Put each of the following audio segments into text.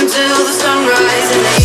until the sunrise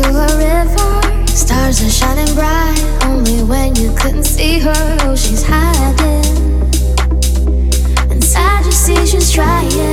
into a river, stars are shining bright. Only when you couldn't see her, oh, she's hiding. Inside, you see she's trying.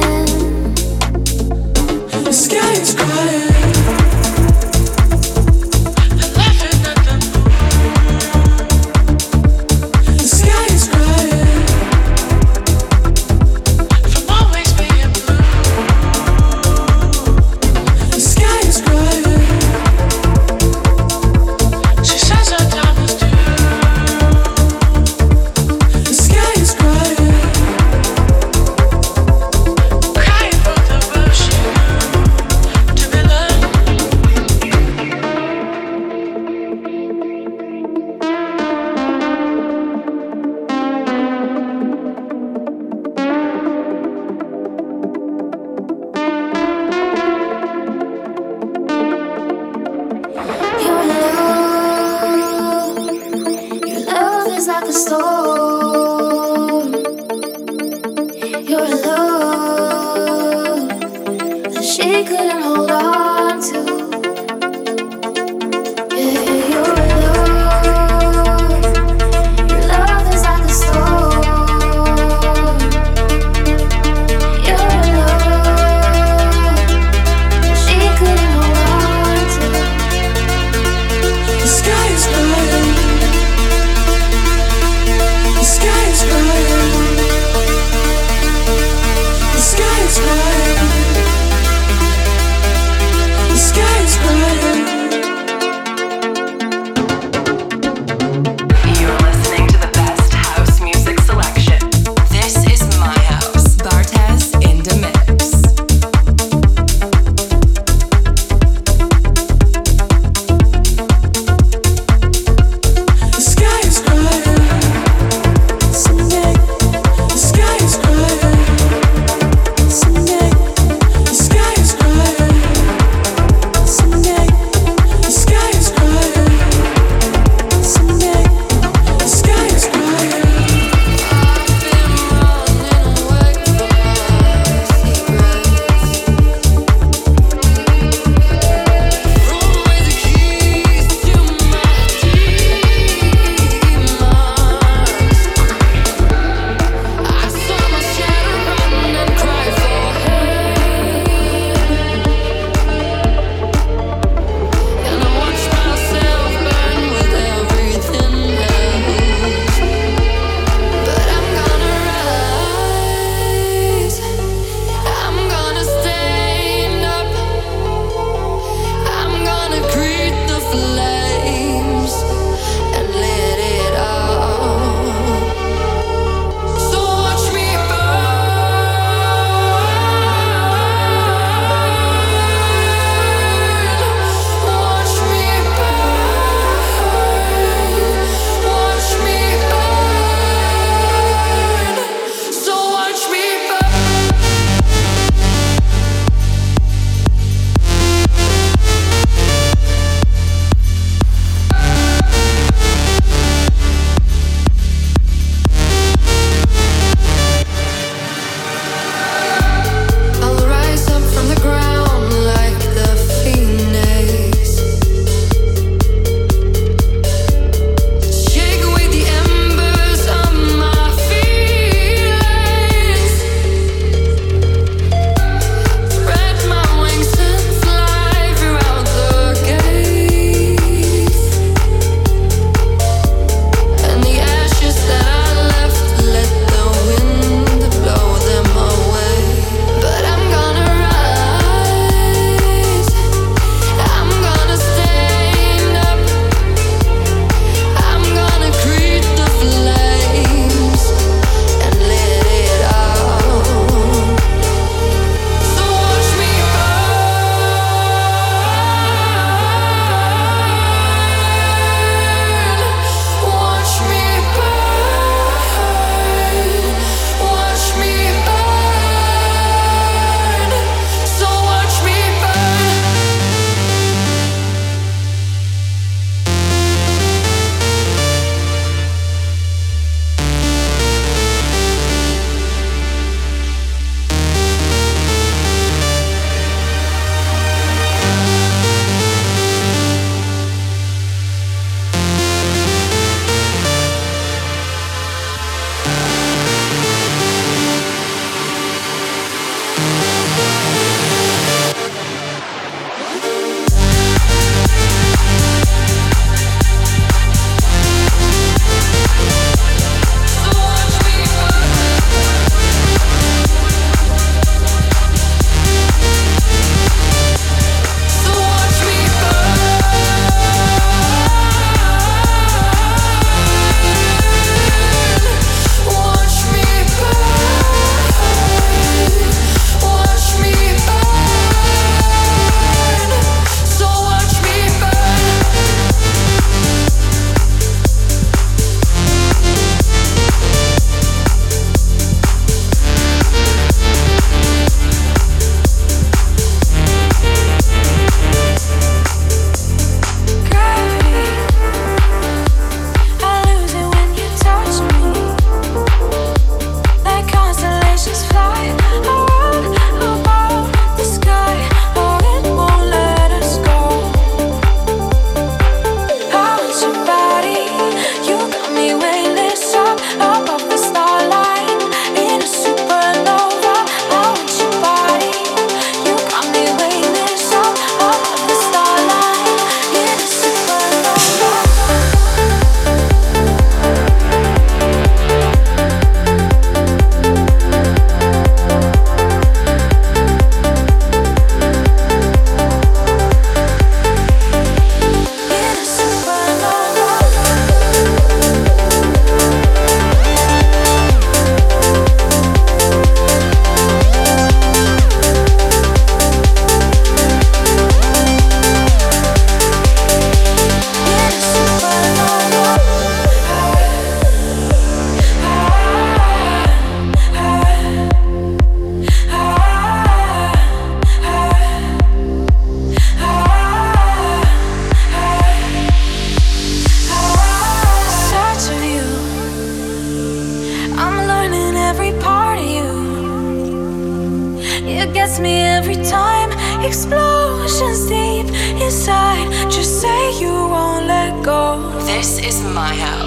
My house.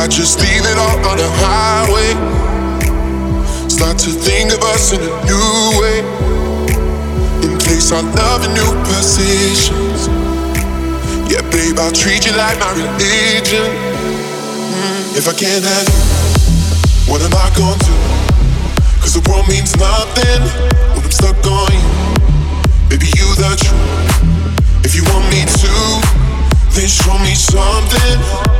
I just leave it all on the highway. Start to think of us in a new way. In case our love in new positions. Yeah, babe, I'll treat you like my religion. Mm, If I can't have you, what am I gonna do? Cause the world means nothing when I'm stuck on you. Baby, you the truth. If you want me to, then show me something.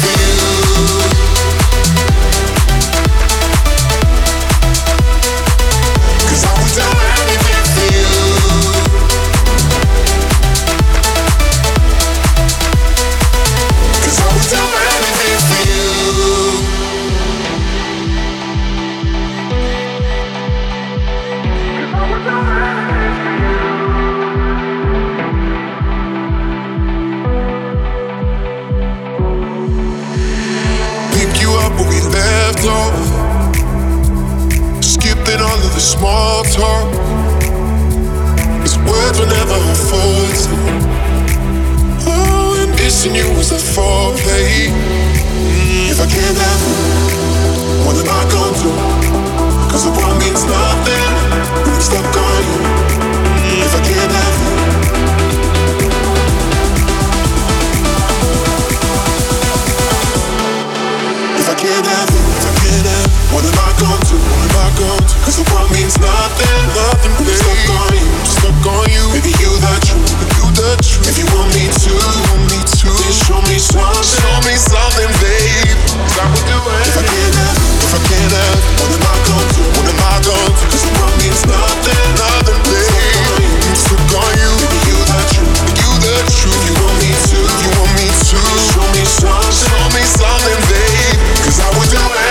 small talk. Cause words were never force. Oh, and missing you was a foreplay. If I can't have you, what am I gonna do? Cause the world means nothing when I'm stuck on you. If I can't have you. If I can't have you, if I can't have what am I gonna do? Cause the world means nothing, nothing, babe. Stuck on you, stuck on you. Baby, you you. If you want me to, want me to. Then show me something, show me something, babe. Cause I would do. If I if I what am I gonna do? What am I gonna do? Cause the world means nothing, nothing, babe. Stuck on you, baby, you you. You want me to, you want me to. Show me something, show me something, babe. Cause I do it.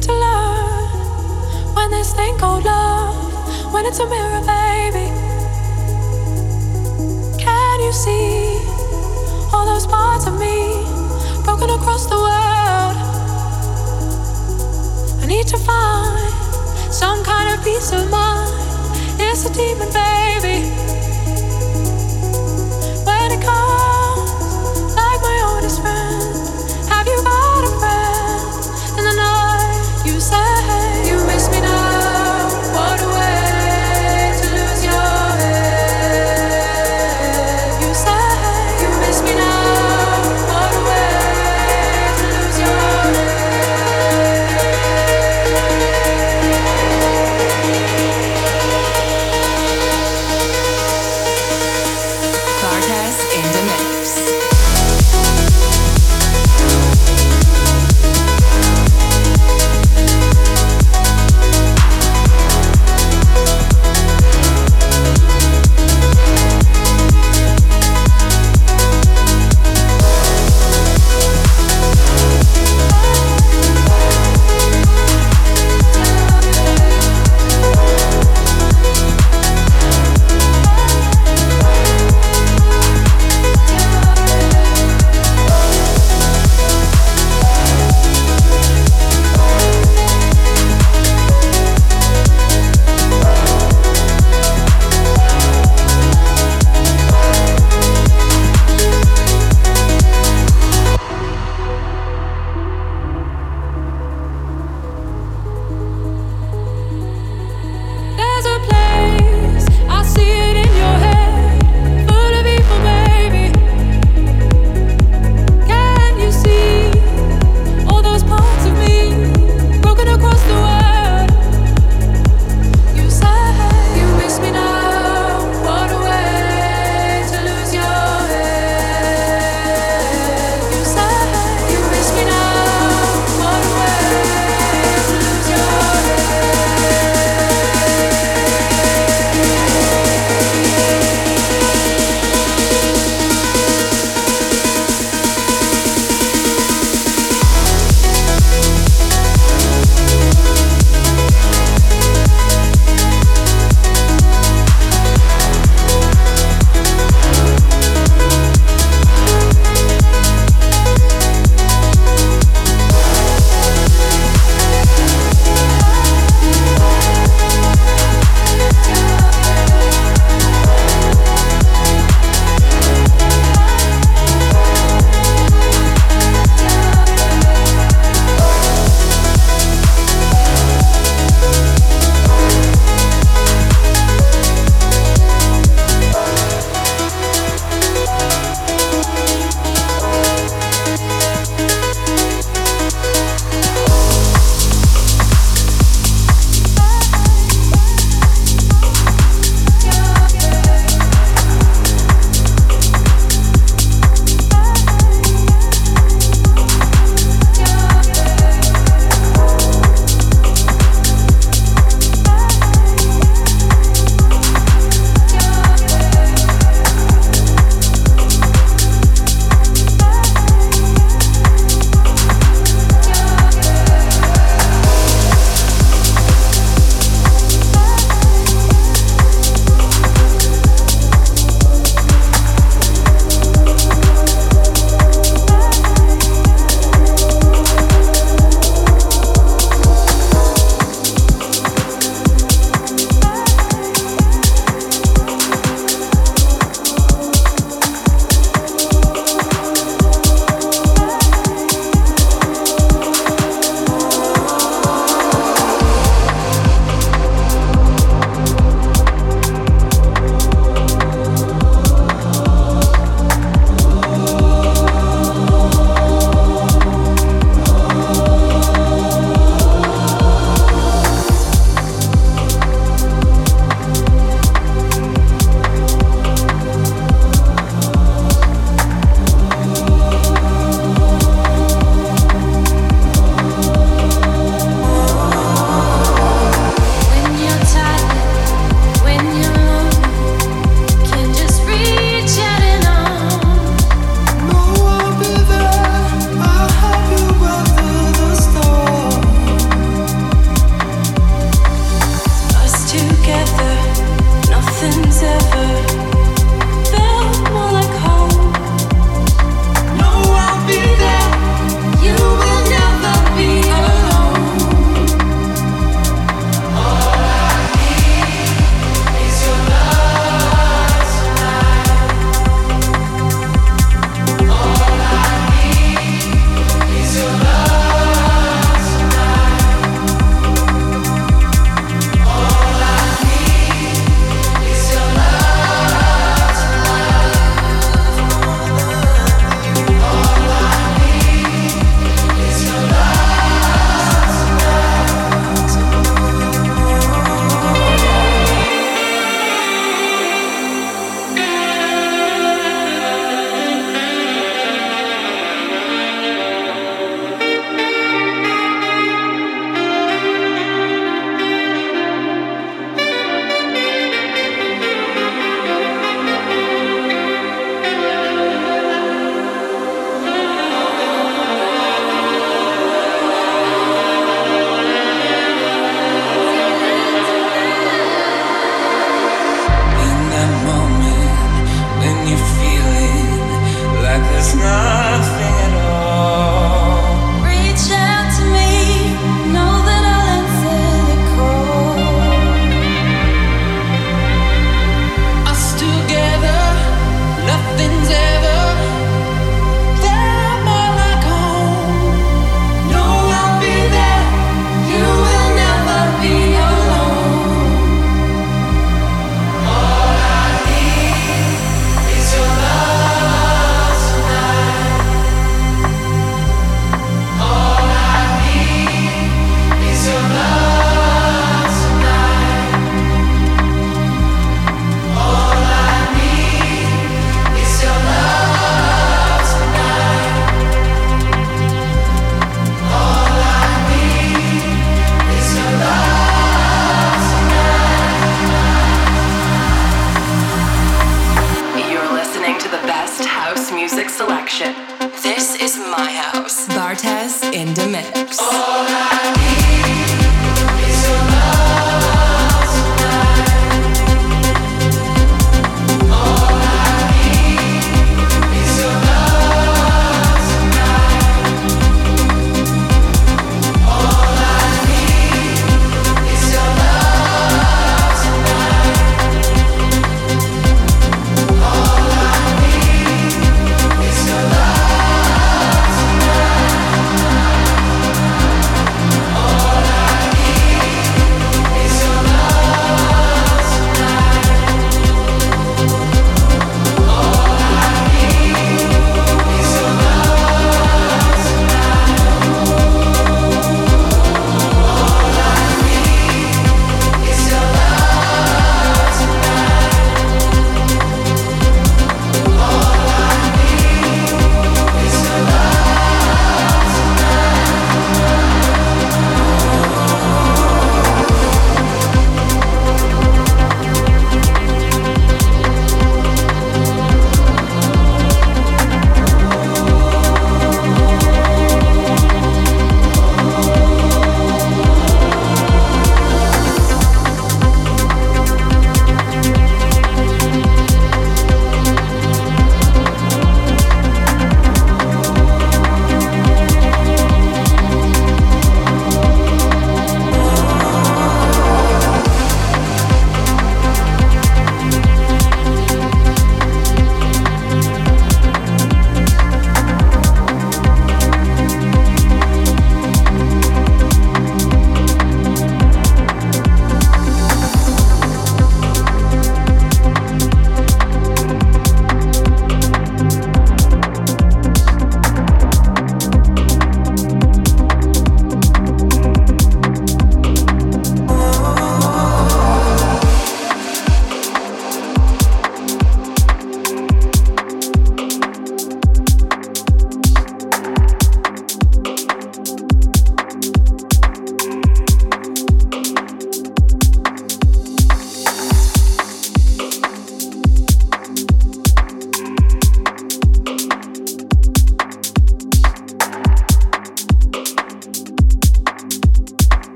to learn when this thing called love, when it's a mirror, baby. Can you see all those parts of me broken across the world? I need to find some kind of peace of mind. It's a demon, baby.